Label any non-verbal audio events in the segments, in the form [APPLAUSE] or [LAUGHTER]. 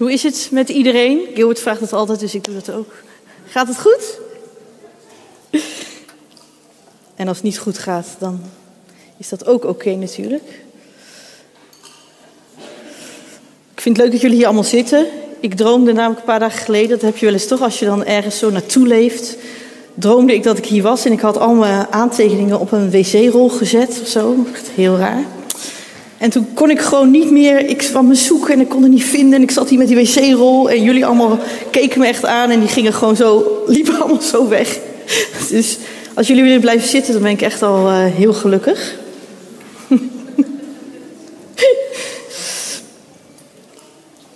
Hoe is het met iedereen? Gilbert vraagt het altijd, dus ik doe dat ook. Gaat het goed? En als het niet goed gaat, dan is dat ook oké natuurlijk. Ik vind het leuk dat jullie hier allemaal zitten. Ik droomde namelijk een paar dagen geleden, dat heb je wel eens toch als je dan ergens zo naartoe leeft. Droomde ik dat ik hier was en ik had al mijn aantekeningen op een wc-rol gezet of zo. Heel raar. En toen kon ik gewoon niet meer, ik kwam me zoeken en ik kon het niet vinden. En ik zat hier met die wc-rol en jullie allemaal keken me echt aan en die gingen gewoon zo, [LAUGHS] liepen allemaal zo weg. Dus als jullie willen blijven zitten, dan ben ik echt al uh, heel gelukkig. [LAUGHS]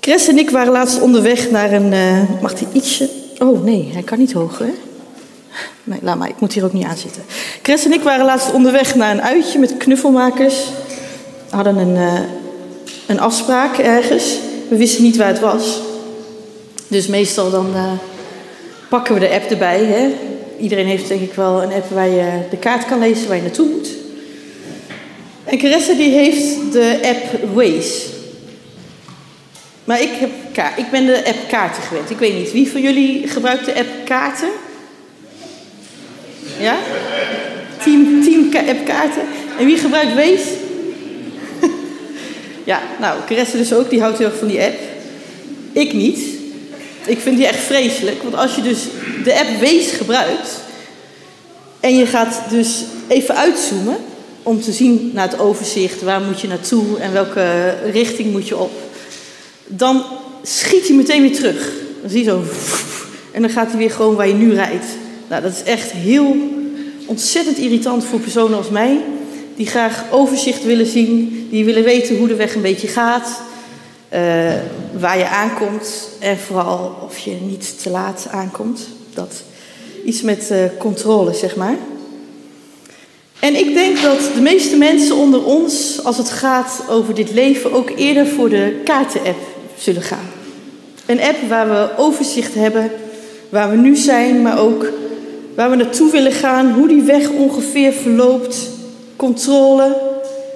Chris en ik waren laatst onderweg naar een. Uh, mag hij ietsje. Oh nee, hij kan niet hoger. Laat maar, ik moet hier ook niet aan zitten. Chris en ik waren laatst onderweg naar een uitje met knuffelmakers. Hadden een, uh, een afspraak ergens. We wisten niet waar het was. Dus meestal dan uh, pakken we de app erbij. Hè? Iedereen heeft denk ik wel een app waar je de kaart kan lezen waar je naartoe moet. En Caressa die heeft de app Waze. Maar ik, heb ik ben de app kaarten gewend. Ik weet niet, wie van jullie gebruikt de app kaarten? Ja? Team, team app kaarten. En wie gebruikt Waze? Ja, nou, Caressa dus ook, die houdt heel erg van die app. Ik niet. Ik vind die echt vreselijk. Want als je dus de app Waze gebruikt... en je gaat dus even uitzoomen... om te zien naar het overzicht... waar moet je naartoe en welke richting moet je op dan schiet hij meteen weer terug. Dan zie je zo. En dan gaat hij weer gewoon waar je nu rijdt. Nou, dat is echt heel ontzettend irritant voor personen als mij. Die graag overzicht willen zien. Die willen weten hoe de weg een beetje gaat. Uh, waar je aankomt. En vooral of je niet te laat aankomt. Dat iets met uh, controle, zeg maar. En ik denk dat de meeste mensen onder ons, als het gaat over dit leven, ook eerder voor de kaarten-app zullen gaan. Een app waar we overzicht hebben, waar we nu zijn, maar ook waar we naartoe willen gaan, hoe die weg ongeveer verloopt, controle,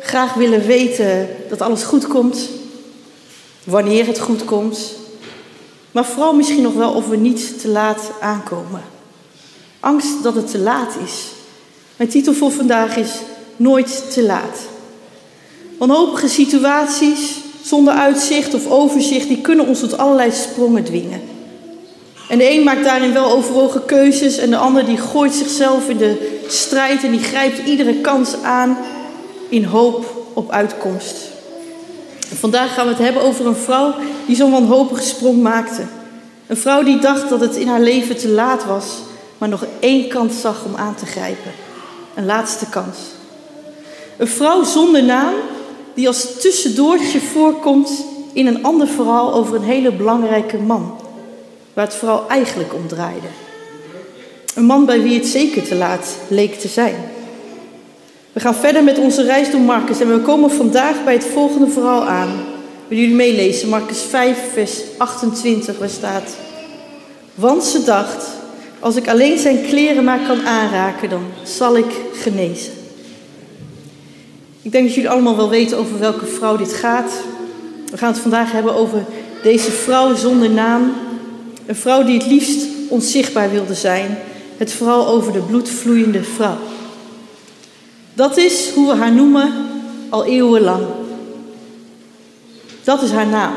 graag willen weten dat alles goed komt, wanneer het goed komt, maar vooral misschien nog wel of we niet te laat aankomen. Angst dat het te laat is. Mijn titel voor vandaag is Nooit te laat. Wanhopige situaties, zonder uitzicht of overzicht, die kunnen ons tot allerlei sprongen dwingen. En de een maakt daarin wel overwogen keuzes en de ander die gooit zichzelf in de strijd en die grijpt iedere kans aan in hoop op uitkomst. vandaag gaan we het hebben over een vrouw die zo'n wanhopige sprong maakte. Een vrouw die dacht dat het in haar leven te laat was, maar nog één kans zag om aan te grijpen. Een laatste kans. Een vrouw zonder naam die als tussendoortje voorkomt in een ander verhaal over een hele belangrijke man, waar het vooral eigenlijk om draaide. Een man bij wie het zeker te laat leek te zijn. We gaan verder met onze reis door Marcus en we komen vandaag bij het volgende verhaal aan. Willen jullie meelezen? Marcus 5, vers 28, waar staat: Want ze dacht, als ik alleen zijn kleren maar kan aanraken, dan zal ik genezen. Ik denk dat jullie allemaal wel weten over welke vrouw dit gaat. We gaan het vandaag hebben over deze vrouw zonder naam. Een vrouw die het liefst onzichtbaar wilde zijn. Het vooral over de bloedvloeiende vrouw. Dat is hoe we haar noemen al eeuwenlang. Dat is haar naam.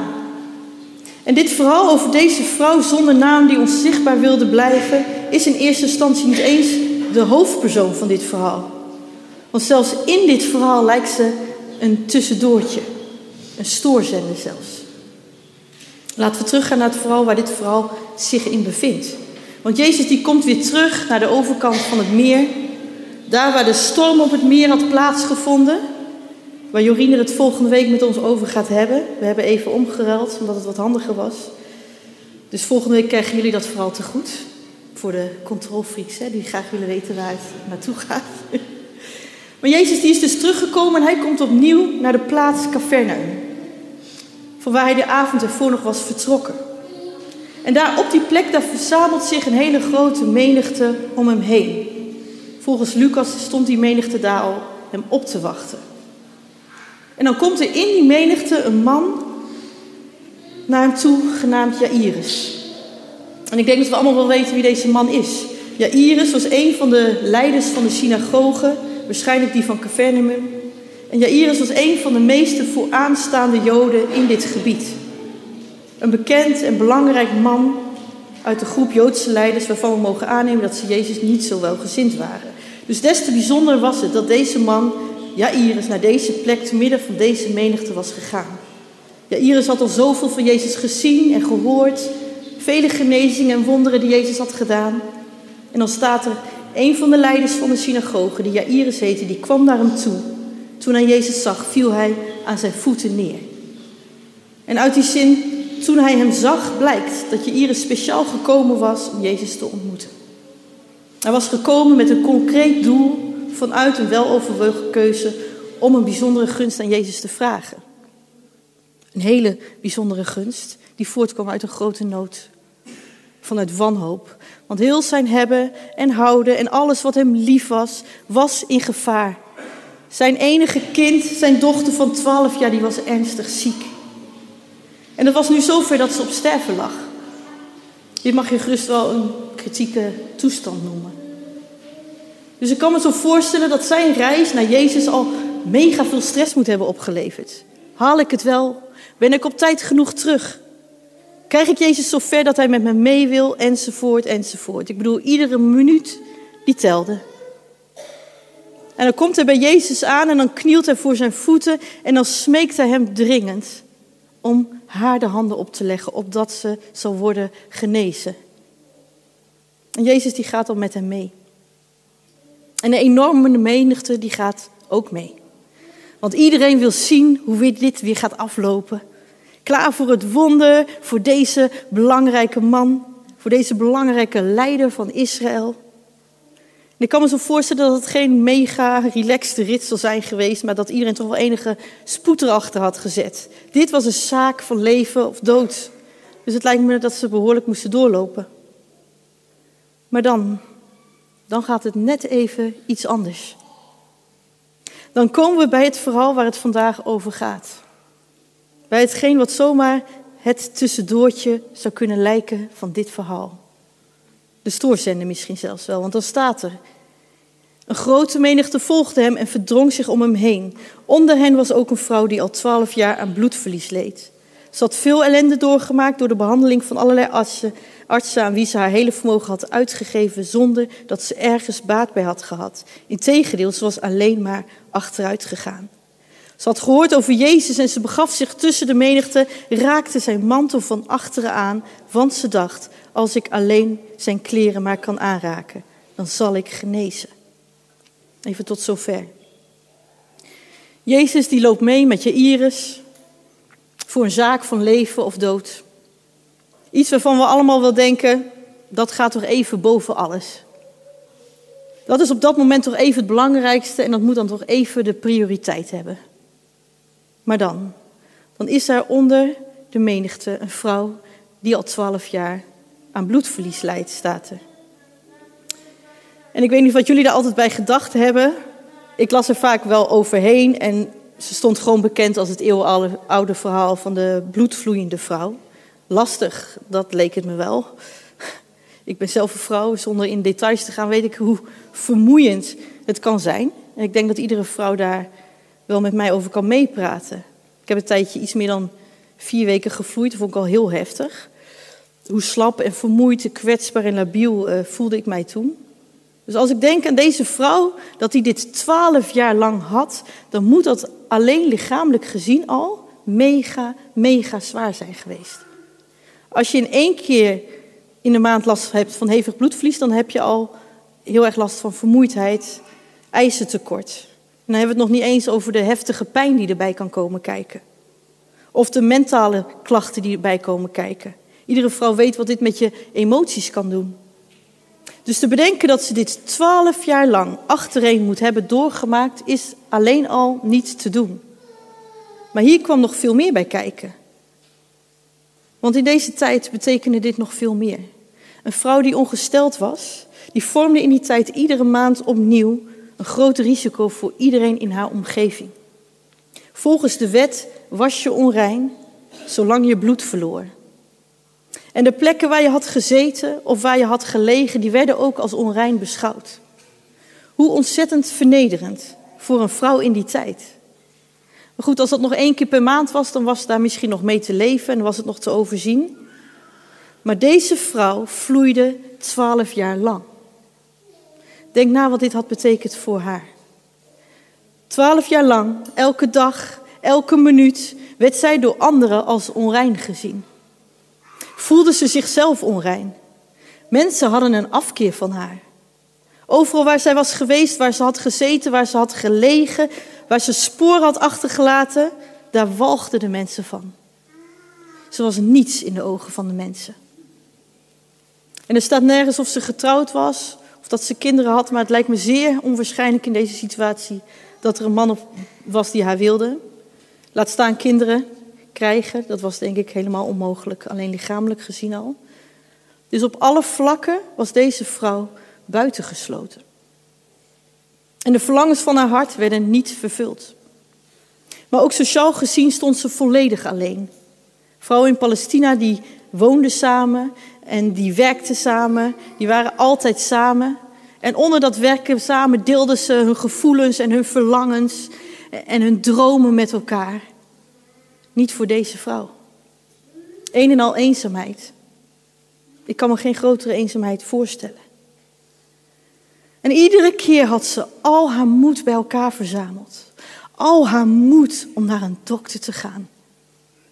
En dit verhaal over deze vrouw zonder naam die onzichtbaar wilde blijven, is in eerste instantie niet eens de hoofdpersoon van dit verhaal. Want zelfs in dit verhaal lijkt ze een tussendoortje, een stoorzender zelfs. Laten we teruggaan naar het verhaal waar dit verhaal zich in bevindt. Want Jezus die komt weer terug naar de overkant van het meer. Daar waar de storm op het meer had plaatsgevonden. Waar Jorine het volgende week met ons over gaat hebben. We hebben even omgeruild omdat het wat handiger was. Dus volgende week krijgen jullie dat vooral te goed. Voor de controlfreaks hè, die graag willen weten waar het naartoe gaat. [LAUGHS] Maar Jezus die is dus teruggekomen en hij komt opnieuw naar de plaats Capernaum. Van waar hij de avond ervoor nog was vertrokken. En daar op die plek, daar verzamelt zich een hele grote menigte om hem heen. Volgens Lucas stond die menigte daar al hem op te wachten. En dan komt er in die menigte een man naar hem toe, genaamd Jairus. En ik denk dat we allemaal wel weten wie deze man is. Jairus was een van de leiders van de synagoge, waarschijnlijk die van Capernaum. En Jairus was een van de meeste vooraanstaande Joden in dit gebied. Een bekend en belangrijk man uit de groep Joodse leiders waarvan we mogen aannemen dat ze Jezus niet zo welgezind waren. Dus des te bijzonder was het dat deze man, Jairus, naar deze plek te midden van deze menigte was gegaan. Jairus had al zoveel van Jezus gezien en gehoord, vele genezingen en wonderen die Jezus had gedaan. En dan staat er, een van de leiders van de synagoge, die Jairus heette, die kwam naar hem toe. Toen hij Jezus zag, viel hij aan zijn voeten neer. En uit die zin, toen hij hem zag, blijkt dat Jairus speciaal gekomen was om Jezus te ontmoeten. Hij was gekomen met een concreet doel vanuit een weloverwogen keuze om een bijzondere gunst aan Jezus te vragen. Een hele bijzondere gunst die voortkwam uit een grote nood, vanuit wanhoop. Want heel zijn hebben en houden en alles wat hem lief was, was in gevaar. Zijn enige kind, zijn dochter van 12 jaar, die was ernstig ziek. En het was nu zover dat ze op sterven lag. Dit mag je gerust wel een kritieke toestand noemen. Dus ik kan me zo voorstellen dat zijn reis naar Jezus al mega veel stress moet hebben opgeleverd. Haal ik het wel? Ben ik op tijd genoeg terug? Krijg ik Jezus zo ver dat hij met me mee wil? Enzovoort, enzovoort. Ik bedoel, iedere minuut die telde. En dan komt hij bij Jezus aan en dan knielt hij voor zijn voeten en dan smeekt hij hem dringend om haar de handen op te leggen, opdat ze zal worden genezen. En Jezus die gaat dan met hem mee. En een enorme menigte die gaat ook mee. Want iedereen wil zien hoe dit weer gaat aflopen. Klaar voor het wonder, voor deze belangrijke man, voor deze belangrijke leider van Israël. Ik kan me zo voorstellen dat het geen mega relaxed rit zal zijn geweest, maar dat iedereen toch wel enige spoed erachter had gezet. Dit was een zaak van leven of dood. Dus het lijkt me dat ze behoorlijk moesten doorlopen. Maar dan, dan gaat het net even iets anders. Dan komen we bij het verhaal waar het vandaag over gaat. Bij hetgeen wat zomaar het tussendoortje zou kunnen lijken van dit verhaal. De stoorzender misschien zelfs wel, want dan staat er. Een grote menigte volgde hem en verdrong zich om hem heen. Onder hen was ook een vrouw die al twaalf jaar aan bloedverlies leed. Ze had veel ellende doorgemaakt door de behandeling van allerlei artsen, artsen aan wie ze haar hele vermogen had uitgegeven zonder dat ze ergens baat bij had gehad. Integendeel, ze was alleen maar achteruit gegaan. Ze had gehoord over Jezus en ze begaf zich tussen de menigte, raakte zijn mantel van achteren aan, want ze dacht, als ik alleen zijn kleren maar kan aanraken, dan zal ik genezen. Even tot zover. Jezus die loopt mee met je iris voor een zaak van leven of dood. Iets waarvan we allemaal wel denken, dat gaat toch even boven alles. Dat is op dat moment toch even het belangrijkste en dat moet dan toch even de prioriteit hebben. Maar dan, dan is er onder de menigte een vrouw die al twaalf jaar aan bloedverlies lijdt, staat er. En ik weet niet wat jullie daar altijd bij gedacht hebben. Ik las er vaak wel overheen en ze stond gewoon bekend als het eeuwenoude verhaal van de bloedvloeiende vrouw. Lastig, dat leek het me wel. Ik ben zelf een vrouw, zonder in details te gaan weet ik hoe vermoeiend het kan zijn. En ik denk dat iedere vrouw daar wel met mij over kan meepraten. Ik heb een tijdje iets meer dan vier weken gevloeid, dat vond ik al heel heftig. Hoe slap en vermoeid, kwetsbaar en labiel uh, voelde ik mij toen. Dus als ik denk aan deze vrouw, dat hij dit twaalf jaar lang had, dan moet dat alleen lichamelijk gezien al mega, mega zwaar zijn geweest. Als je in één keer in de maand last hebt van hevig bloedverlies, dan heb je al heel erg last van vermoeidheid, ijzertekort. En dan hebben we het nog niet eens over de heftige pijn die erbij kan komen kijken. Of de mentale klachten die erbij komen kijken. Iedere vrouw weet wat dit met je emoties kan doen. Dus te bedenken dat ze dit twaalf jaar lang achtereen moet hebben doorgemaakt, is alleen al niet te doen. Maar hier kwam nog veel meer bij kijken. Want in deze tijd betekende dit nog veel meer. Een vrouw die ongesteld was, die vormde in die tijd iedere maand opnieuw een groot risico voor iedereen in haar omgeving. Volgens de wet was je onrein zolang je bloed verloor. En de plekken waar je had gezeten of waar je had gelegen, die werden ook als onrein beschouwd. Hoe ontzettend vernederend voor een vrouw in die tijd. Maar goed, als dat nog één keer per maand was, dan was daar misschien nog mee te leven en was het nog te overzien. Maar deze vrouw vloeide twaalf jaar lang. Denk na wat dit had betekend voor haar. Twaalf jaar lang, elke dag, elke minuut, werd zij door anderen als onrein gezien. Voelde ze zichzelf onrein. Mensen hadden een afkeer van haar. Overal waar zij was geweest, waar ze had gezeten, waar ze had gelegen, waar ze sporen had achtergelaten, daar walgden de mensen van. Ze was niets in de ogen van de mensen. En er staat nergens of ze getrouwd was of dat ze kinderen had, maar het lijkt me zeer onwaarschijnlijk in deze situatie dat er een man was die haar wilde. Laat staan kinderen krijgen, dat was denk ik helemaal onmogelijk, alleen lichamelijk gezien al. Dus op alle vlakken was deze vrouw buitengesloten. En de verlangens van haar hart werden niet vervuld. Maar ook sociaal gezien stond ze volledig alleen. Vrouwen in Palestina die woonden samen en die werkten samen, die waren altijd samen. En onder dat werken samen deelden ze hun gevoelens en hun verlangens en hun dromen met elkaar. Niet voor deze vrouw. Een en al eenzaamheid. Ik kan me geen grotere eenzaamheid voorstellen. En iedere keer had ze al haar moed bij elkaar verzameld. Al haar moed om naar een dokter te gaan.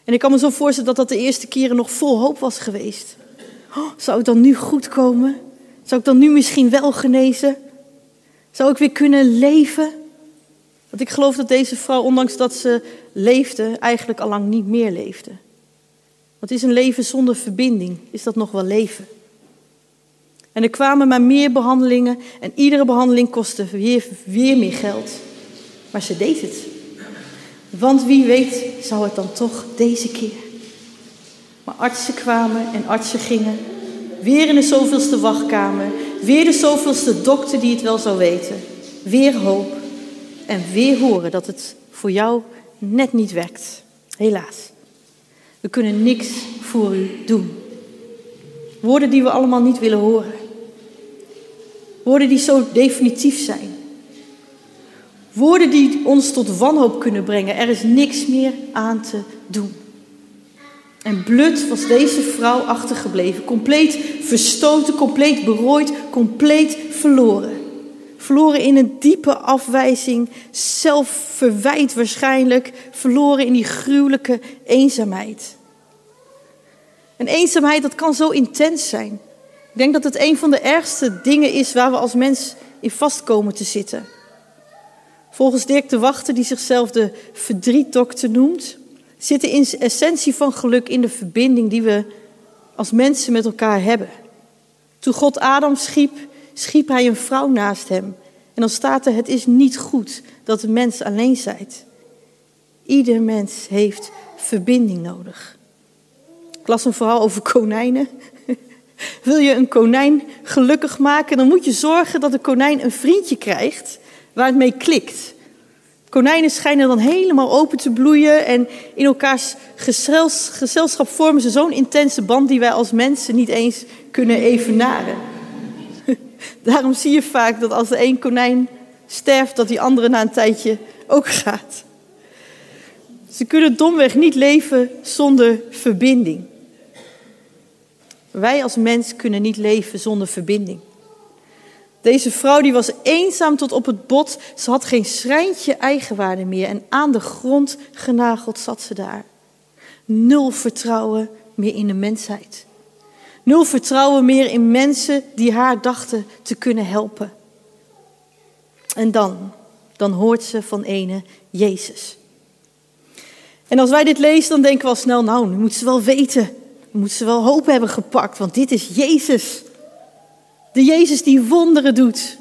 En ik kan me zo voorstellen dat dat de eerste keren nog vol hoop was geweest. Oh, zou het dan nu goed komen? Zou ik dan nu misschien wel genezen? Zou ik weer kunnen leven? Want ik geloof dat deze vrouw, ondanks dat ze leefde, eigenlijk al lang niet meer leefde. Wat is een leven zonder verbinding? Is dat nog wel leven? En er kwamen maar meer behandelingen en iedere behandeling kostte weer, weer meer geld. Maar ze deed het. Want wie weet zou het dan toch deze keer. Maar artsen kwamen en artsen gingen. Weer in de zoveelste wachtkamer. Weer de zoveelste dokter die het wel zou weten. Weer hoop. En weer horen dat het voor jou net niet werkt. Helaas. We kunnen niks voor u doen. Woorden die we allemaal niet willen horen. Woorden die zo definitief zijn. Woorden die ons tot wanhoop kunnen brengen. Er is niks meer aan te doen. En blut was deze vrouw achtergebleven. Compleet verstoten, compleet berooid, compleet verloren. Verloren in een diepe afwijzing, zelfverwijt waarschijnlijk. Verloren in die gruwelijke eenzaamheid. En eenzaamheid, dat kan zo intens zijn. Ik denk dat het een van de ergste dingen is waar we als mens in vastkomen te zitten. Volgens Dirk de Wachter, die zichzelf de verdrietdokter noemt, zit de essentie van geluk in de verbinding die we als mensen met elkaar hebben. Toen God Adam schiep, schiep hij een vrouw naast hem. En dan staat er, het is niet goed dat de mens alleen zijt. Ieder mens heeft verbinding nodig. Ik las een verhaal over konijnen. [LAUGHS] Wil je een konijn gelukkig maken, dan moet je zorgen dat de konijn een vriendje krijgt waar het mee klikt. Konijnen schijnen dan helemaal open te bloeien en in elkaars gezelschap vormen ze zo'n intense band die wij als mensen niet eens kunnen evenaren. [LAUGHS] Daarom zie je vaak dat als de een konijn sterft, dat die andere na een tijdje ook [LAUGHS] gaat. Ze kunnen domweg niet leven zonder verbinding. Wij als mens kunnen niet leven zonder verbinding. Deze vrouw die was eenzaam tot op het bot. Ze had geen schrijntje eigenwaarde meer en aan de grond genageld zat ze daar. Nul vertrouwen meer in de mensheid. Nul vertrouwen meer in mensen die haar dachten te kunnen helpen. En dan, dan hoort ze van ene Jezus. En als wij dit lezen, dan denken we al snel, nou, nu moet ze wel weten. Moet ze wel hoop hebben gepakt, want dit is Jezus. De Jezus die wonderen doet.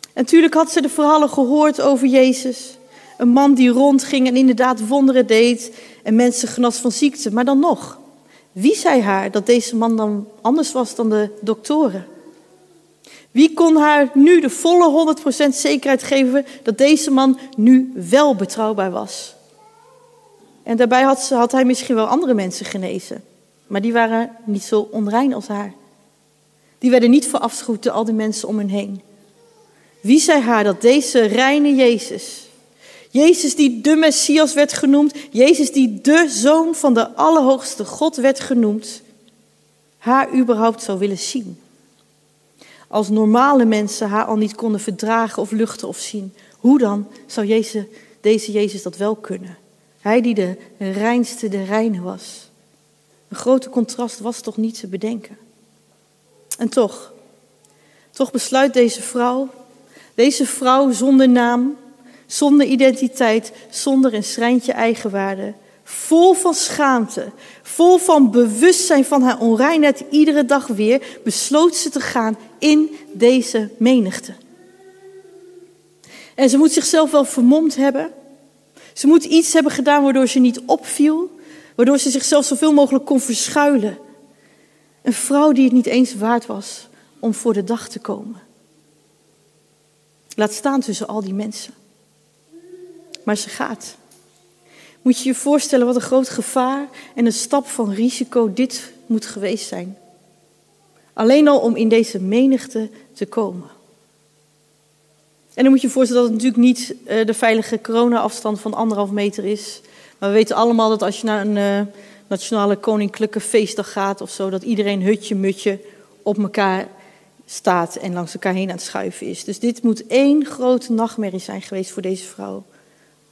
En natuurlijk had ze de verhalen gehoord over Jezus. Een man die rondging en inderdaad wonderen deed en mensen genas van ziekte. Maar dan nog, wie zei haar dat deze man dan anders was dan de doktoren? Wie kon haar nu de volle 100% zekerheid geven dat deze man nu wel betrouwbaar was? En daarbij had, ze, had hij misschien wel andere mensen genezen. Maar die waren niet zo onrein als haar. Die werden niet verafschuwd door al die mensen om hen heen. Wie zei haar dat deze reine Jezus, Jezus die de Messias werd genoemd, Jezus die de zoon van de Allerhoogste God werd genoemd, haar überhaupt zou willen zien? Als normale mensen haar al niet konden verdragen of luchten of zien, hoe dan zou Jezus, deze Jezus dat wel kunnen? Hij die de reinste de reine was. Een grote contrast was toch niet te bedenken. En toch, toch besluit deze vrouw, deze vrouw zonder naam, zonder identiteit, zonder een schrijntje eigenwaarde, vol van schaamte, vol van bewustzijn van haar onreinheid, iedere dag weer besloot ze te gaan in deze menigte. En ze moet zichzelf wel vermomd hebben. Ze moet iets hebben gedaan waardoor ze niet opviel, waardoor ze zichzelf zoveel mogelijk kon verschuilen. Een vrouw die het niet eens waard was om voor de dag te komen. Laat staan tussen al die mensen. Maar ze gaat. Moet je je voorstellen wat een groot gevaar en een stap van risico dit moet geweest zijn. Alleen al om in deze menigte te komen. En dan moet je je voorstellen dat het natuurlijk niet uh, de veilige corona-afstand van anderhalf meter is. Maar we weten allemaal dat als je naar een uh, nationale koninklijke feestdag gaat of zo, dat iedereen hutje mutje op elkaar staat en langs elkaar heen aan het schuiven is. Dus dit moet één grote nachtmerrie zijn geweest voor deze vrouw.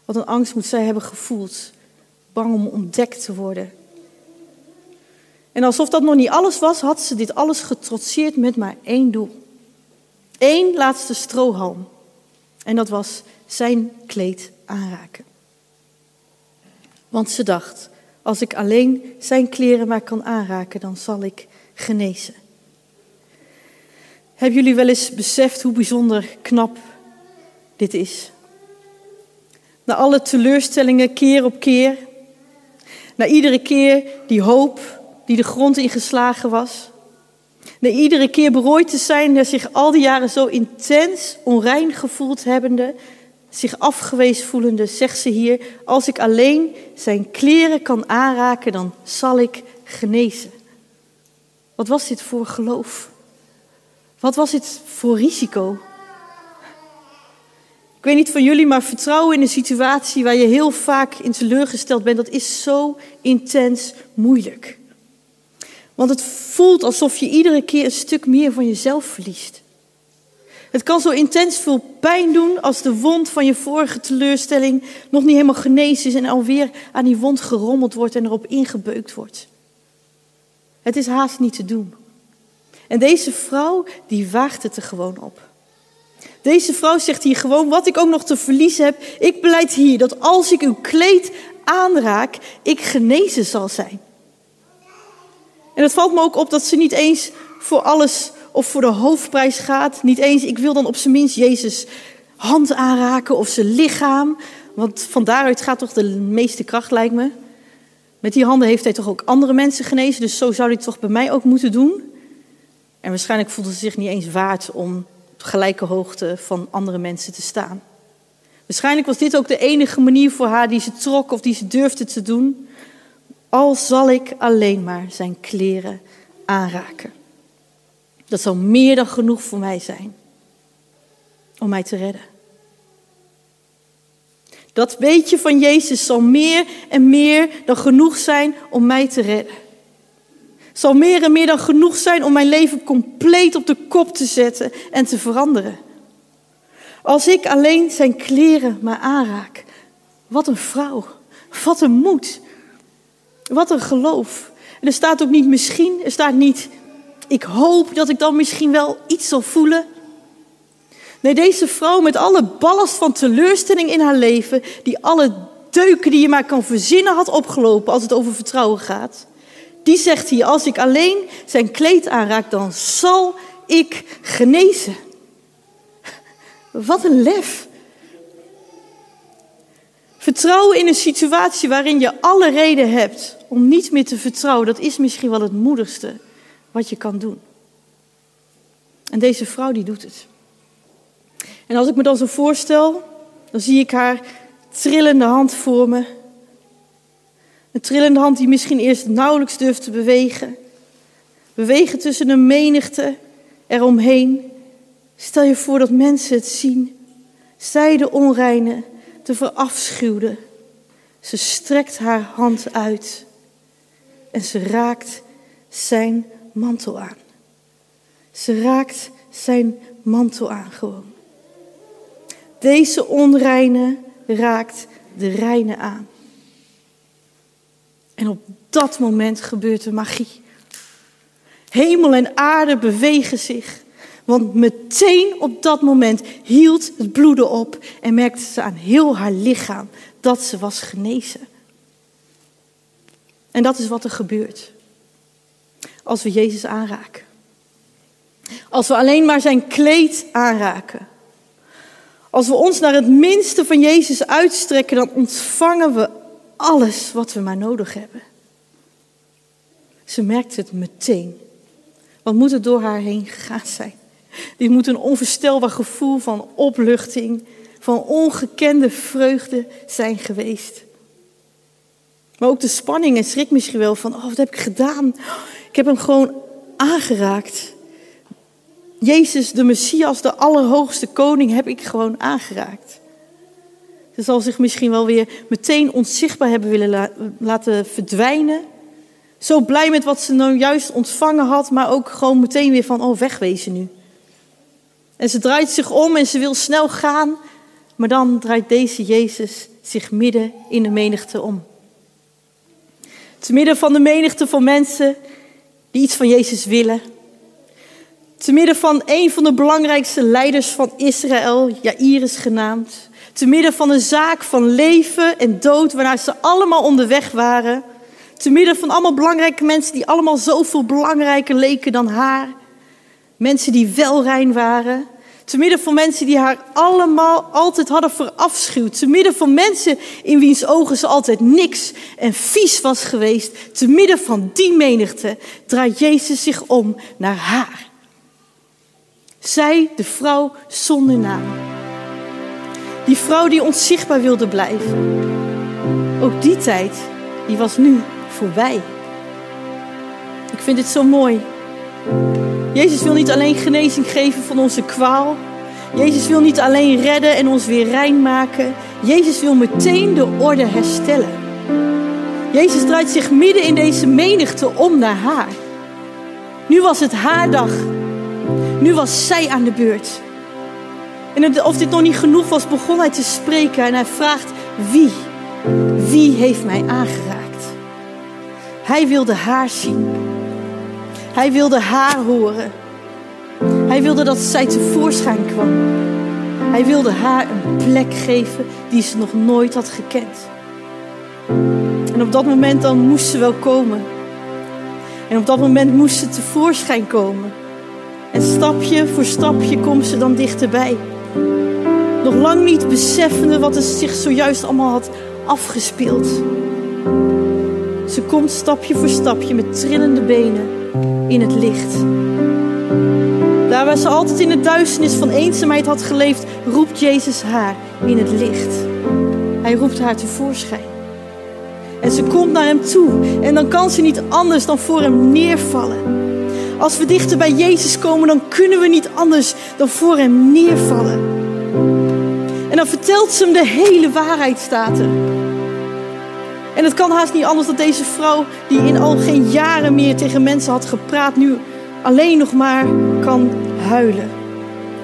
Wat een angst moet zij hebben gevoeld. Bang om ontdekt te worden. En alsof dat nog niet alles was, had ze dit alles getrotseerd met maar één doel. Eén laatste strohalm. En dat was zijn kleed aanraken. Want ze dacht, als ik alleen zijn kleren maar kan aanraken, dan zal ik genezen. Hebben jullie wel eens beseft hoe bijzonder knap dit is? Na alle teleurstellingen keer op keer, na iedere keer die hoop die de grond ingeslagen was, na iedere keer berooid te zijn en zich al die jaren zo intens onrein gevoeld hebbende, zich afgewezen voelende, zegt ze hier: Als ik alleen zijn kleren kan aanraken, dan zal ik genezen. Wat was dit voor geloof? Wat was dit voor risico? Ik weet niet van jullie, maar vertrouwen in een situatie waar je heel vaak in teleurgesteld bent, dat is zo intens moeilijk. Want het voelt alsof je iedere keer een stuk meer van jezelf verliest. Het kan zo intens veel pijn doen als de wond van je vorige teleurstelling nog niet helemaal genezen is en alweer aan die wond gerommeld wordt en erop ingebeukt wordt. Het is haast niet te doen. En deze vrouw, die waagt het er gewoon op. Deze vrouw zegt hier gewoon, wat ik ook nog te verliezen heb, ik beleid hier dat als ik uw kleed aanraak, ik genezen zal zijn. En het valt me ook op dat ze niet eens voor alles of voor de hoofdprijs gaat. Niet eens, ik wil dan op zijn minst Jezus hand aanraken of zijn lichaam. Want van daaruit gaat toch de meeste kracht, lijkt me. Met die handen heeft hij toch ook andere mensen genezen. Dus zo zou hij het toch bij mij ook moeten doen. En waarschijnlijk voelde ze zich niet eens waard om gelijke hoogte van andere mensen te staan. Waarschijnlijk was dit ook de enige manier voor haar die ze trok of die ze durfde te doen. Al zal ik alleen maar zijn kleren aanraken. Dat zal meer dan genoeg voor mij zijn om mij te redden. Dat beetje van Jezus zal meer en meer dan genoeg zijn om mij te redden. Zal meer en meer dan genoeg zijn om mijn leven compleet op de kop te zetten en te veranderen. Als ik alleen zijn kleren maar aanraak. Wat een vrouw. Wat een moed. Wat een geloof. En er staat ook niet misschien, er staat niet ik hoop dat ik dan misschien wel iets zal voelen. Nee, deze vrouw met alle ballast van teleurstelling in haar leven, die alle deuken die je maar kan verzinnen had opgelopen als het over vertrouwen gaat, die zegt hier, als ik alleen zijn kleed aanraak, dan zal ik genezen. Wat een lef. Vertrouwen in een situatie waarin je alle reden hebt om niet meer te vertrouwen, dat is misschien wel het moedigste wat je kan doen. En deze vrouw die doet het. En als ik me dan zo voorstel, dan zie ik haar trillende hand voor me. Een trillende hand die misschien eerst nauwelijks durft te bewegen. Bewegen tussen een menigte eromheen. Stel je voor dat mensen het zien. Zij de onreine, de verafschuwde. Ze strekt haar hand uit en ze raakt zijn mantel aan. Ze raakt zijn mantel aan gewoon. Deze onreine raakt de reine aan. En op dat moment gebeurt er magie. Hemel en aarde bewegen zich. Want meteen op dat moment hield het bloeden op en merkte ze aan heel haar lichaam dat ze was genezen. En dat is wat er gebeurt als we Jezus aanraken. Als we alleen maar zijn kleed aanraken. Als we ons naar het minste van Jezus uitstrekken, dan ontvangen we alles wat we maar nodig hebben. Ze merkte het meteen. Wat moet er door haar heen gegaan zijn? Dit moet een onvoorstelbaar gevoel van opluchting, van ongekende vreugde zijn geweest. Maar ook de spanning en schrik misschien wel van, oh wat heb ik gedaan? Ik heb hem gewoon aangeraakt. Jezus, de Messias, de allerhoogste koning, heb ik gewoon aangeraakt. Ze zal zich misschien wel weer meteen onzichtbaar hebben willen laten verdwijnen. Zo blij met wat ze nou juist ontvangen had, maar ook gewoon meteen weer van, oh, wegwezen nu. En ze draait zich om en ze wil snel gaan, maar dan draait deze Jezus zich midden in de menigte om. Te midden van de menigte van mensen die iets van Jezus willen. Te midden van een van de belangrijkste leiders van Israël, Jairus genaamd. Te midden van een zaak van leven en dood waarnaar ze allemaal onderweg waren. Te midden van allemaal belangrijke mensen die allemaal zoveel belangrijker leken dan haar. Mensen die welrein waren. Te midden van mensen die haar allemaal altijd hadden verafschuwd. Te midden van mensen in wiens ogen ze altijd niks en vies was geweest. Te midden van die menigte draait Jezus zich om naar haar. Zij, de vrouw zonder naam. Die vrouw die onzichtbaar wilde blijven. Ook die tijd, die was nu voorbij. Ik vind dit zo mooi. Jezus wil niet alleen genezing geven van onze kwaal. Jezus wil niet alleen redden en ons weer rein maken. Jezus wil meteen de orde herstellen. Jezus draait zich midden in deze menigte om naar haar. Nu was het haar dag. Nu was zij aan de beurt. En of dit nog niet genoeg was, begon hij te spreken en hij vraagt: Wie? Wie heeft mij aangeraakt? Hij wilde haar zien. Hij wilde haar horen. Hij wilde dat zij tevoorschijn kwam. Hij wilde haar een plek geven die ze nog nooit had gekend. En op dat moment dan moest ze wel komen. En op dat moment moest ze tevoorschijn komen. En stapje voor stapje komt ze dan dichterbij. Nog lang niet beseffende wat er zich zojuist allemaal had afgespeeld. Ze komt stapje voor stapje met trillende benen in het licht. Daar waar ze altijd in de duisternis van eenzaamheid had geleefd, roept Jezus haar in het licht. Hij roept haar tevoorschijn. En ze komt naar hem toe en dan kan ze niet anders dan voor hem neervallen. Als we dichter bij Jezus komen, dan kunnen we niet anders dan voor hem neervallen. En dan vertelt ze hem de hele waarheid, staat er. En het kan haast niet anders dat deze vrouw, die in al geen jaren meer tegen mensen had gepraat, nu alleen nog maar kan huilen.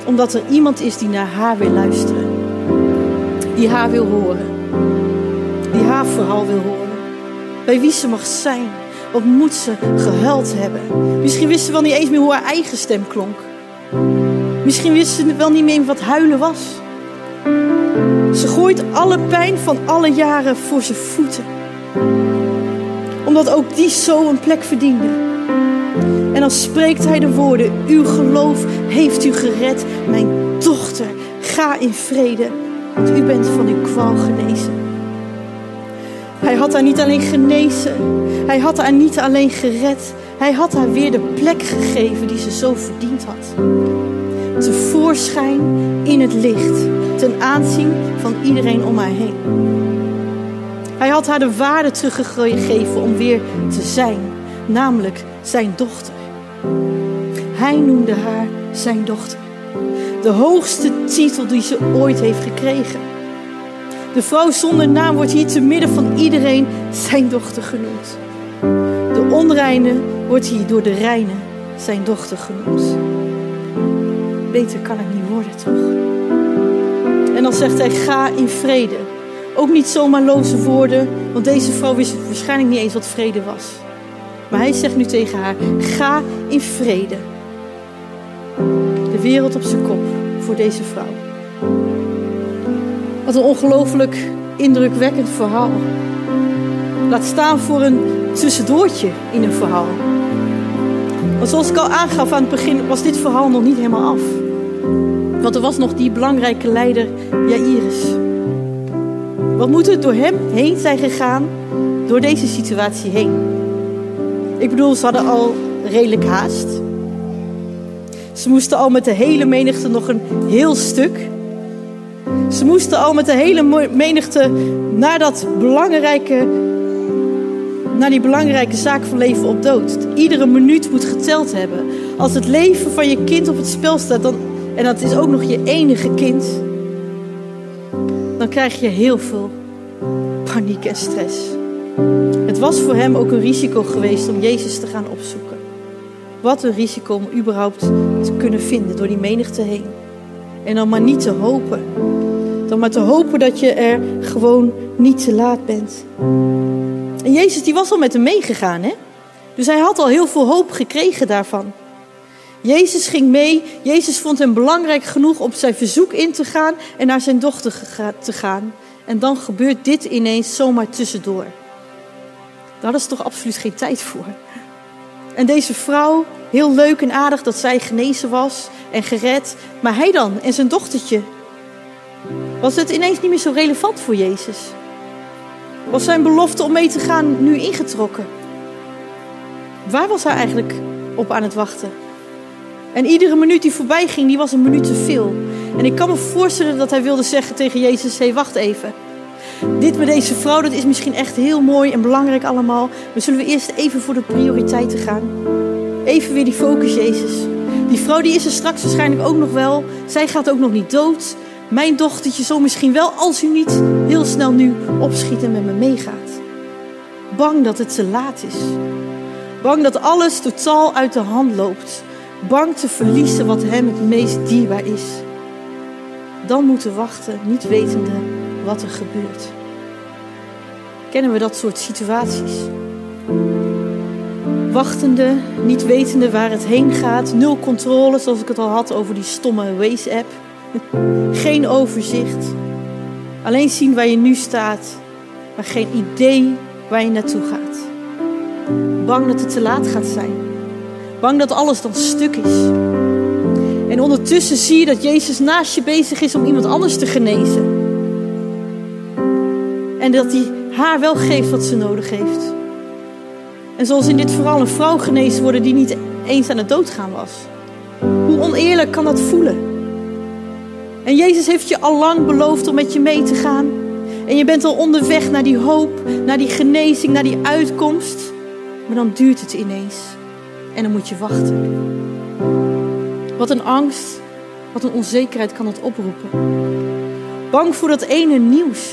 Omdat er iemand is die naar haar wil luisteren. Die haar wil horen. Die haar verhaal wil horen. Bij wie ze mag zijn. Wat moet ze gehuild hebben? Misschien wist ze wel niet eens meer hoe haar eigen stem klonk. Misschien wist ze wel niet meer wat huilen was. Ze gooit alle pijn van alle jaren voor zijn voeten. Omdat ook die zo een plek verdiende. En dan spreekt hij de woorden: Uw geloof heeft u gered, mijn dochter. Ga in vrede, want u bent van uw kwal genezen. Hij had haar niet alleen genezen, hij had haar niet alleen gered, hij had haar weer de plek gegeven die ze zo verdiend had. Tevoorschijn in het licht, ten aanzien van iedereen om haar heen. Hij had haar de waarde teruggegeven om weer te zijn, namelijk zijn dochter. Hij noemde haar zijn dochter. De hoogste titel die ze ooit heeft gekregen. De vrouw zonder naam wordt hier te midden van iedereen zijn dochter genoemd. De onreine wordt hier door de reine zijn dochter genoemd. Beter kan het niet worden, toch? En dan zegt hij: Ga in vrede. Ook niet zomaar loze woorden, want deze vrouw wist waarschijnlijk niet eens wat vrede was. Maar hij zegt nu tegen haar: Ga in vrede. De wereld op zijn kop voor deze vrouw. Wat een ongelooflijk indrukwekkend verhaal. Laat staan voor een tussendoortje in een verhaal. Want zoals ik al aangaf aan het begin, was dit verhaal nog niet helemaal af. Want er was nog die belangrijke leider Jairus. Wat moet er door hem heen zijn gegaan, door deze situatie heen? Ik bedoel, ze hadden al redelijk haast. Ze moesten al met de hele menigte nog een heel stuk. Ze moesten al met de hele menigte naar dat belangrijke, naar die belangrijke zaak van leven op dood. Iedere minuut moet geteld hebben. Als het leven van je kind op het spel staat, dan, en dat is ook nog je enige kind, dan krijg je heel veel paniek en stress. Het was voor hem ook een risico geweest om Jezus te gaan opzoeken. Wat een risico om überhaupt te kunnen vinden door die menigte heen. En dan maar niet te hopen. Dan maar te hopen dat je er gewoon niet te laat bent. En Jezus die was al met hem meegegaan, hè? Dus hij had al heel veel hoop gekregen daarvan. Jezus ging mee. Jezus vond hem belangrijk genoeg om zijn verzoek in te gaan en naar zijn dochter te gaan. En dan gebeurt dit ineens zomaar tussendoor. Daar is toch absoluut geen tijd voor. En deze vrouw, heel leuk en aardig dat zij genezen was en gered. Maar hij dan en zijn dochtertje? Was het ineens niet meer zo relevant voor Jezus? Was zijn belofte om mee te gaan nu ingetrokken? Waar was hij eigenlijk op aan het wachten? En iedere minuut die voorbij ging, die was een minuut te veel. En ik kan me voorstellen dat hij wilde zeggen tegen Jezus: hé, hey, wacht even. Dit met deze vrouw, dat is misschien echt heel mooi en belangrijk allemaal. Maar zullen we eerst even voor de prioriteiten gaan? Even weer die focus, Jezus. Die vrouw die is er straks waarschijnlijk ook nog wel. Zij gaat ook nog niet dood. Mijn dochtertje zal misschien wel, als u niet heel snel nu opschiet en met me meegaat. Bang dat het te laat is. Bang dat alles totaal uit de hand loopt. Bang te verliezen wat hem het meest dierbaar is. Dan moeten wachten, niet wetende wat er gebeurt. Kennen we dat soort situaties? Wachtende, niet wetende waar het heen gaat, nul controle, zoals ik het al had over die stomme Waze-app. Geen overzicht. Alleen zien waar je nu staat, maar geen idee waar je naartoe gaat. Bang dat het te laat gaat zijn. Bang dat alles dan stuk is. En ondertussen zie je dat Jezus naast je bezig is om iemand anders te genezen. En dat hij haar wel geeft wat ze nodig heeft. En zoals in dit verhaal een vrouw genezen worden die niet eens aan het doodgaan was. Hoe oneerlijk kan dat voelen? En Jezus heeft je al lang beloofd om met je mee te gaan. En je bent al onderweg naar die hoop, naar die genezing, naar die uitkomst. Maar dan duurt het ineens. En dan moet je wachten. Wat een angst, wat een onzekerheid kan dat oproepen. Bang voor dat ene nieuws.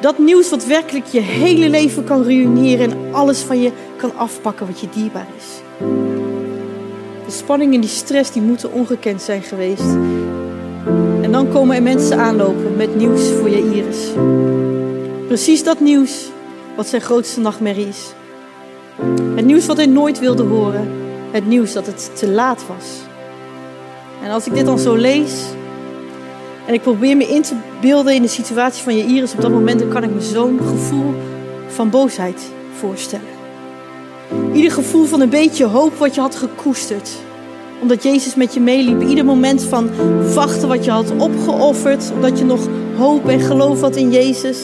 Dat nieuws wat werkelijk je hele leven kan ruïneren en alles van je kan afpakken wat je dierbaar is. De spanning en die stress die moeten ongekend zijn geweest. En dan komen er mensen aanlopen met nieuws voor je Iris. Precies dat nieuws wat zijn grootste nachtmerrie is. Het nieuws wat hij nooit wilde horen. Het nieuws dat het te laat was. En als ik dit dan zo lees, en ik probeer me in te beelden in de situatie van je Iris op dat moment, dan kan ik me zo'n gevoel van boosheid voorstellen. Ieder gevoel van een beetje hoop wat je had gekoesterd. Omdat Jezus met je meeliep. Ieder moment van wachten wat je had opgeofferd. Omdat je nog hoop en geloof had in Jezus.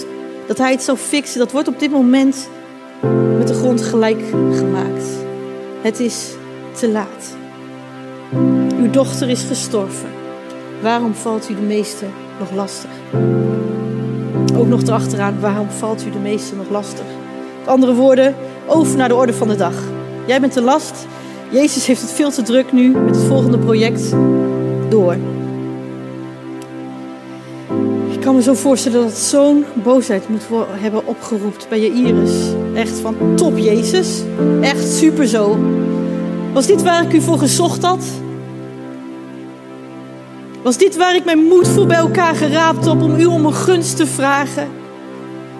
Dat Hij het zou fixen. Dat wordt op dit moment met de grond gelijk gemaakt. Het is te laat. Uw dochter is gestorven. Waarom valt u de meeste nog lastig? ook nog erachteraan, waarom valt u de meeste nog lastig? Met andere woorden, over naar de orde van de dag. Jij bent de last. Jezus heeft het veel te druk nu met het volgende project. Door. Ik kan me zo voorstellen dat zo'n boosheid moet hebben opgeroepen bij je Iris. Echt van top Jezus. Echt super zo. Was dit waar ik u voor gezocht had? Was dit waar ik mijn moed voor bij elkaar geraapt heb om u om een gunst te vragen?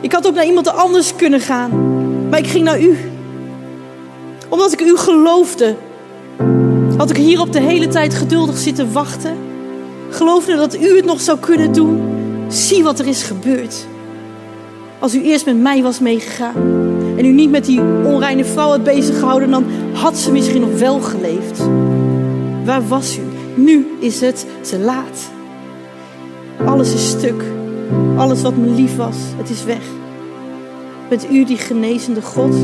Ik had ook naar iemand anders kunnen gaan, maar ik ging naar u. Omdat ik u geloofde, had ik hier op de hele tijd geduldig zitten wachten. Geloofde dat u het nog zou kunnen doen. Zie wat er is gebeurd. Als u eerst met mij was meegegaan en u niet met die onreine vrouw had bezig gehouden, dan had ze misschien nog wel geleefd. Waar was u? Nu is het te laat. Alles is stuk. Alles wat me lief was, het is weg. Bent u die genezende God?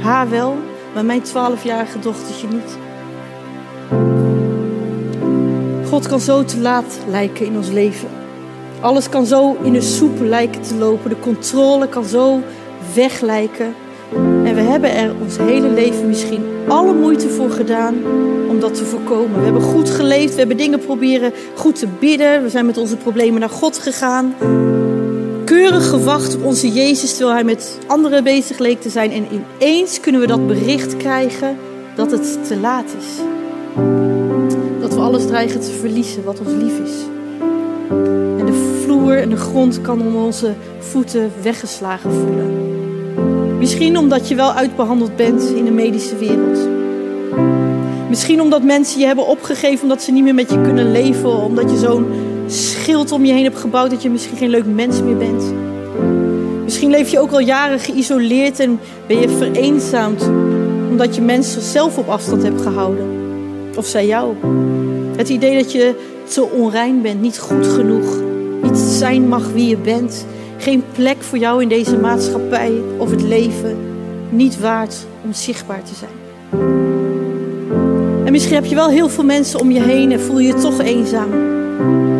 Haar wel, maar mijn twaalfjarige dochtertje niet. God kan zo te laat lijken in ons leven. Alles kan zo in de soep lijken te lopen. De controle kan zo weg lijken. En we hebben er ons hele leven misschien alle moeite voor gedaan om dat te voorkomen. We hebben goed geleefd, we hebben dingen proberen goed te bidden. We zijn met onze problemen naar God gegaan. Keurig gewacht op onze Jezus terwijl hij met anderen bezig leek te zijn. En ineens kunnen we dat bericht krijgen dat het te laat is. Dat we alles dreigen te verliezen wat ons lief is. En de vloer en de grond kan onder onze voeten weggeslagen voelen. Misschien omdat je wel uitbehandeld bent in de medische wereld. Misschien omdat mensen je hebben opgegeven omdat ze niet meer met je kunnen leven. Omdat je zo'n schild om je heen hebt gebouwd dat je misschien geen leuk mens meer bent. Misschien leef je ook al jaren geïsoleerd en ben je vereenzaamd omdat je mensen zelf op afstand hebt gehouden. Of zij jou. Het idee dat je te onrein bent, niet goed genoeg, niet zijn mag wie je bent geen plek voor jou in deze maatschappij of het leven niet waard om zichtbaar te zijn. En misschien heb je wel heel veel mensen om je heen en voel je je toch eenzaam.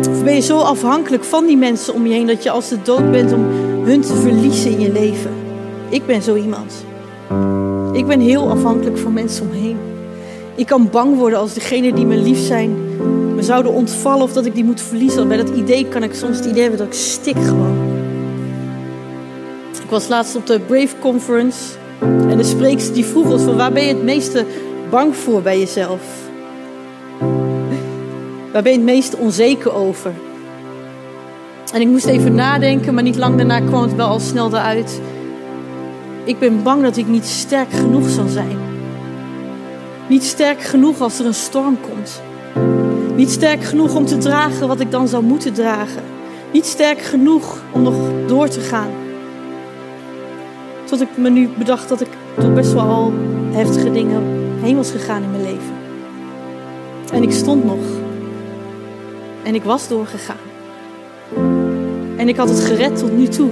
Of ben je zo afhankelijk van die mensen om je heen dat je als de dood bent om hun te verliezen in je leven. Ik ben zo iemand. Ik ben heel afhankelijk van mensen omheen. Ik kan bang worden als degenen die me lief zijn me zouden ontvallen of dat ik die moet verliezen. Bij dat idee kan ik soms het idee hebben dat ik stik gewoon. Ik was laatst op de Brave Conference en de spreekster die vroeg ons van waar ben je het meeste bang voor bij jezelf? Waar ben je het meest onzeker over? En ik moest even nadenken, maar niet lang daarna kwam het wel al snel eruit. Ik ben bang dat ik niet sterk genoeg zal zijn. Niet sterk genoeg als er een storm komt. Niet sterk genoeg om te dragen wat ik dan zou moeten dragen. Niet sterk genoeg om nog door te gaan. Tot ik me nu bedacht dat ik door best wel al heftige dingen heen was gegaan in mijn leven. En ik stond nog. En ik was doorgegaan. En ik had het gered tot nu toe.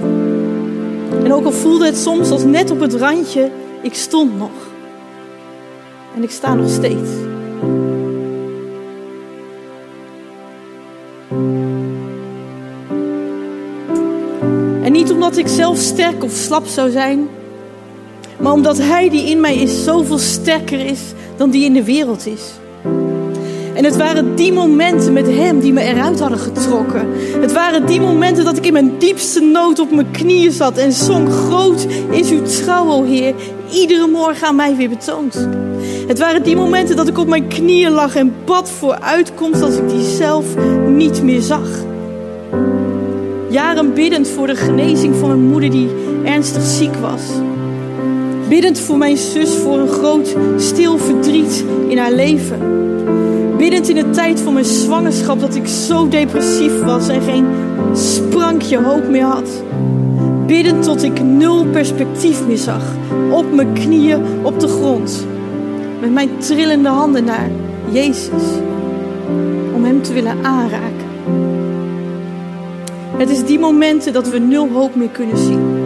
En ook al voelde het soms als net op het randje, ik stond nog. En ik sta nog steeds. niet omdat ik zelf sterk of slap zou zijn, maar omdat Hij die in mij is zoveel sterker is dan die in de wereld is. En het waren die momenten met Hem die me eruit hadden getrokken. Het waren die momenten dat ik in mijn diepste nood op mijn knieën zat en zong: Groot is uw trouw, o Heer, iedere morgen aan mij weer betoond. Het waren die momenten dat ik op mijn knieën lag en bad voor uitkomst als ik die zelf niet meer zag. Jaren biddend voor de genezing van mijn moeder die ernstig ziek was. Biddend voor mijn zus voor een groot stil verdriet in haar leven. Biddend in de tijd van mijn zwangerschap dat ik zo depressief was en geen sprankje hoop meer had. Biddend tot ik nul perspectief meer zag. Op mijn knieën op de grond. Met mijn trillende handen naar Jezus. Om Hem te willen aanraken. Het is die momenten dat we nul hoop meer kunnen zien.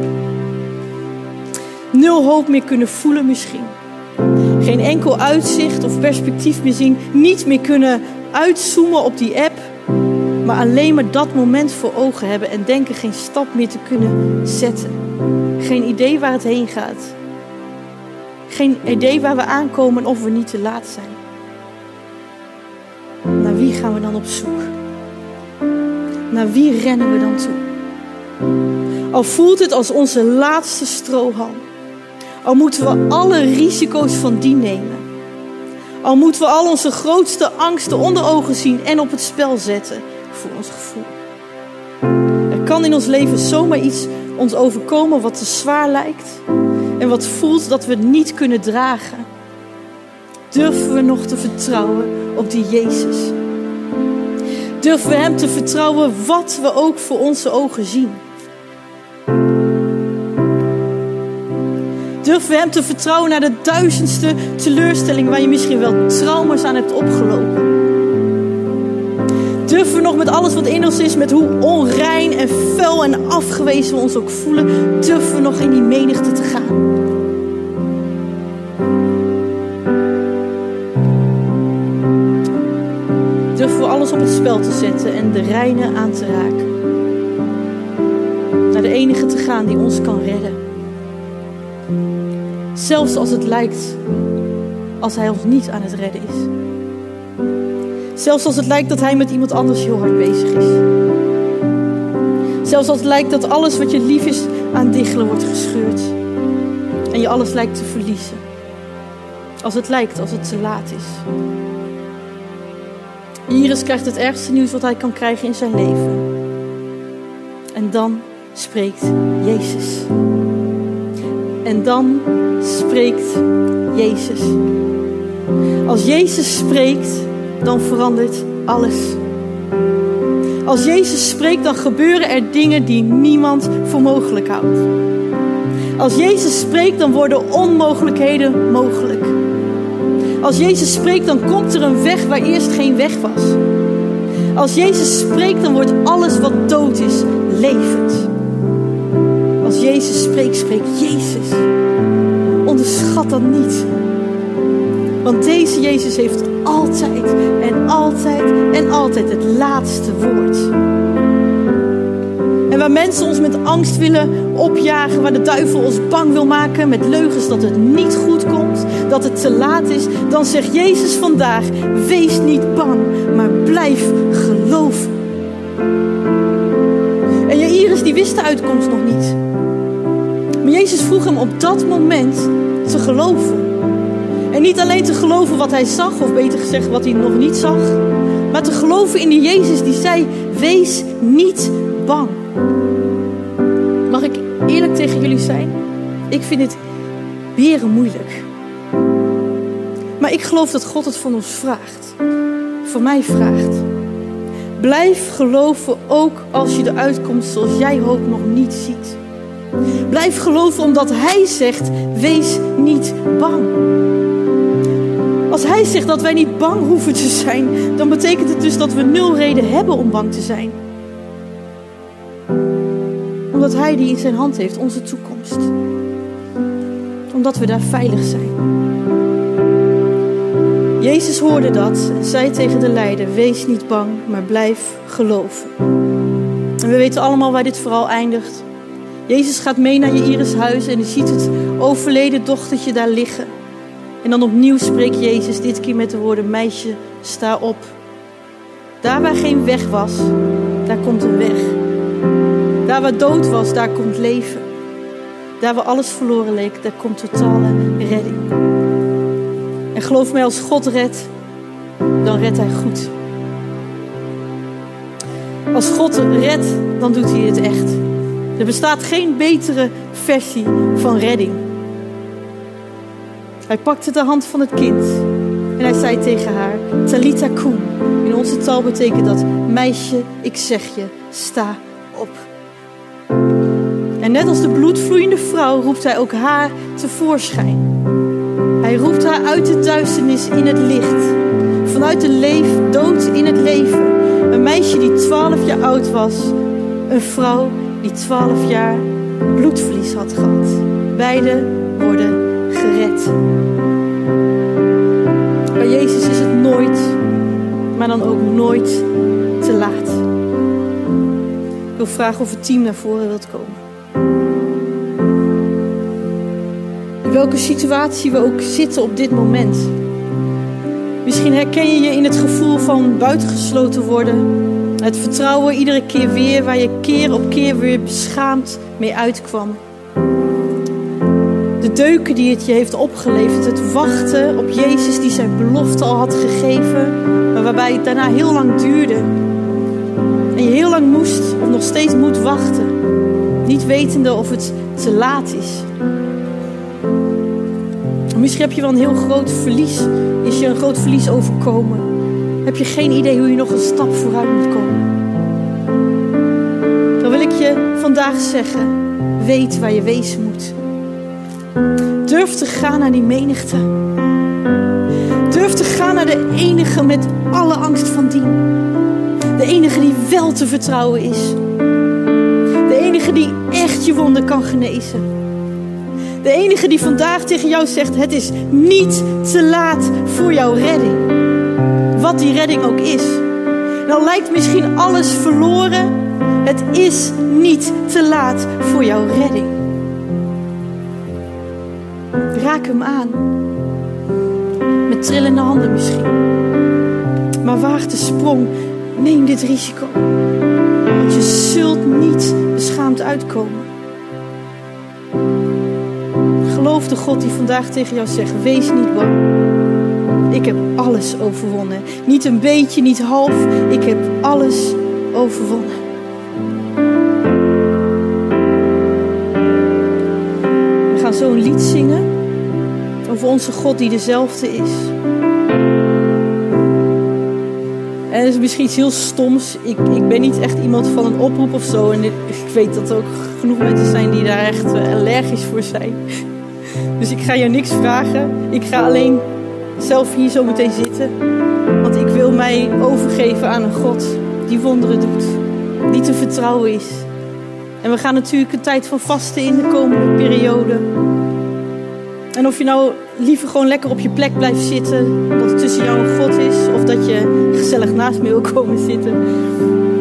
Nul hoop meer kunnen voelen misschien. Geen enkel uitzicht of perspectief meer zien. Niet meer kunnen uitzoomen op die app. maar alleen maar dat moment voor ogen hebben en denken geen stap meer te kunnen zetten. Geen idee waar het heen gaat. Geen idee waar we aankomen en of we niet te laat zijn. Naar wie gaan we dan op zoek? Naar wie rennen we dan toe? Al voelt het als onze laatste strohalm. Al moeten we alle risico's van die nemen. Al moeten we al onze grootste angsten onder ogen zien en op het spel zetten voor ons gevoel. Er kan in ons leven zomaar iets ons overkomen wat te zwaar lijkt en wat voelt dat we het niet kunnen dragen. Durven we nog te vertrouwen op die Jezus? Durven we Hem te vertrouwen wat we ook voor onze ogen zien? Durven we Hem te vertrouwen naar de duizendste teleurstelling waar je misschien wel trauma's aan hebt opgelopen? Durven we nog met alles wat in ons is, met hoe onrein en vuil en afgewezen we ons ook voelen, durven we nog in die menigte te gaan? Durven we alles op het spel te zetten en de reine aan te raken? Naar de enige te gaan die ons kan redden. Zelfs als het lijkt als hij ons niet aan het redden is. Zelfs als het lijkt dat hij met iemand anders heel hard bezig is. Zelfs als het lijkt dat alles wat je lief is aan diggelen wordt gescheurd. En je alles lijkt te verliezen. Als het lijkt als het te laat is. Iris krijgt het ergste nieuws wat hij kan krijgen in zijn leven. En dan spreekt Jezus. En dan spreekt Jezus. Als Jezus spreekt, dan verandert alles. Als Jezus spreekt, dan gebeuren er dingen die niemand voor mogelijk houdt. Als Jezus spreekt, dan worden onmogelijkheden mogelijk. Als Jezus spreekt, dan komt er een weg waar eerst geen weg was. Als Jezus spreekt, dan wordt alles wat dood is levend. Jezus spreekt, spreekt Jezus. Onderschat dat niet. Want deze Jezus heeft altijd en altijd en altijd het laatste woord. En waar mensen ons met angst willen opjagen, waar de duivel ons bang wil maken met leugens dat het niet goed komt, dat het te laat is, dan zegt Jezus vandaag: wees niet bang, maar blijf geloven. En Jairus die wist de uitkomst nog niet. Jezus vroeg hem op dat moment te geloven. En niet alleen te geloven wat hij zag, of beter gezegd wat hij nog niet zag, maar te geloven in die Jezus die zei: Wees niet bang. Mag ik eerlijk tegen jullie zijn? Ik vind het weer moeilijk. Maar ik geloof dat God het van ons vraagt. Voor mij vraagt. Blijf geloven ook als je de uitkomst zoals jij hoopt nog niet ziet. Blijf geloven omdat Hij zegt: wees niet bang. Als Hij zegt dat wij niet bang hoeven te zijn, dan betekent het dus dat we nul reden hebben om bang te zijn. Omdat Hij die in zijn hand heeft, onze toekomst. Omdat we daar veilig zijn. Jezus hoorde dat en zei tegen de leider: Wees niet bang, maar blijf geloven. En we weten allemaal waar dit vooral eindigt. Jezus gaat mee naar Jairus huis en hij ziet het overleden dochtertje daar liggen. En dan opnieuw spreekt Jezus dit keer met de woorden: Meisje, sta op. Daar waar geen weg was, daar komt een weg. Daar waar dood was, daar komt leven. Daar waar alles verloren leek, daar komt totale redding. En geloof mij, als God redt, dan redt Hij goed. Als God redt, dan doet Hij het echt. Er bestaat geen betere versie van redding. Hij pakte de hand van het kind en hij zei tegen haar: Talita kum. In onze taal betekent dat: Meisje, ik zeg je, sta op. En net als de bloedvloeiende vrouw roept hij ook haar tevoorschijn. Hij roept haar uit de duisternis in het licht. Vanuit de leef, dood in het leven. Een meisje die twaalf jaar oud was. Een vrouw die twaalf jaar bloedverlies had gehad. Beide worden gered. Bij Jezus is het nooit, maar dan ook nooit te laat. wil vragen of het team naar voren wilt komen. In welke situatie we ook zitten op dit moment. Misschien herken je je in het gevoel van buitengesloten worden. Het vertrouwen iedere keer weer waar je keer op keer weer beschaamd mee uitkwam. De deuken die het je heeft opgeleverd. Het wachten op Jezus die zijn belofte al had gegeven. Maar waarbij het daarna heel lang duurde. En je heel lang moest of nog steeds moet wachten. Niet wetende of het te laat is. Misschien heb je wel een heel groot verlies. Is je een groot verlies overkomen? Heb je geen idee hoe je nog een stap vooruit moet komen? Dan wil ik je vandaag zeggen: weet waar je wezen moet. Durf te gaan naar die menigte. Durf te gaan naar de enige met alle angst van dien. De enige die wel te vertrouwen is. De enige die echt je wonden kan genezen. De enige die vandaag tegen jou zegt: Het is niet te laat voor jouw redding. Wat die redding ook is. Dan lijkt misschien alles verloren. Het is niet te laat voor jouw redding. Raak hem aan. Met trillende handen misschien. Maar waag de sprong. Neem dit risico. Want je zult niet beschaamd uitkomen. Geloof de God die vandaag tegen jou zegt: wees niet bang. Ik heb alles overwonnen. Niet een beetje, niet half. Ik heb alles overwonnen. We gaan zo een lied zingen over onze God die dezelfde is. En het is misschien iets heel stoms. Ik, ik ben niet echt iemand van een oproep of zo. En ik weet dat er ook genoeg mensen zijn die daar echt uh, allergisch voor zijn. Dus ik ga jou niks vragen. Ik ga alleen zelf hier zo meteen zitten. Want ik wil mij overgeven aan een God die wonderen doet. Die te vertrouwen is. En we gaan natuurlijk een tijd van vasten in de komende periode. En of je nou liever gewoon lekker op je plek blijft zitten, dat het tussen jou en God is, of dat je gezellig naast me wil komen zitten.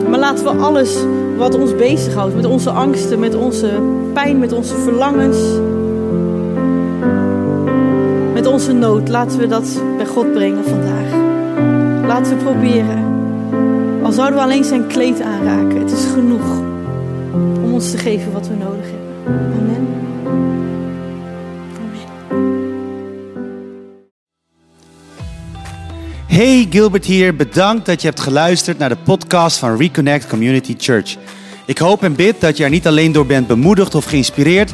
Maar laten we alles wat ons bezighoudt, met onze angsten, met onze pijn, met onze verlangens, onze nood, laten we dat bij God brengen vandaag. Laten we proberen. Al zouden we alleen zijn kleed aanraken, het is genoeg om ons te geven wat we nodig hebben. Amen. Hey Gilbert hier, bedankt dat je hebt geluisterd naar de podcast van Reconnect Community Church. Ik hoop en bid dat je er niet alleen door bent bemoedigd of geïnspireerd,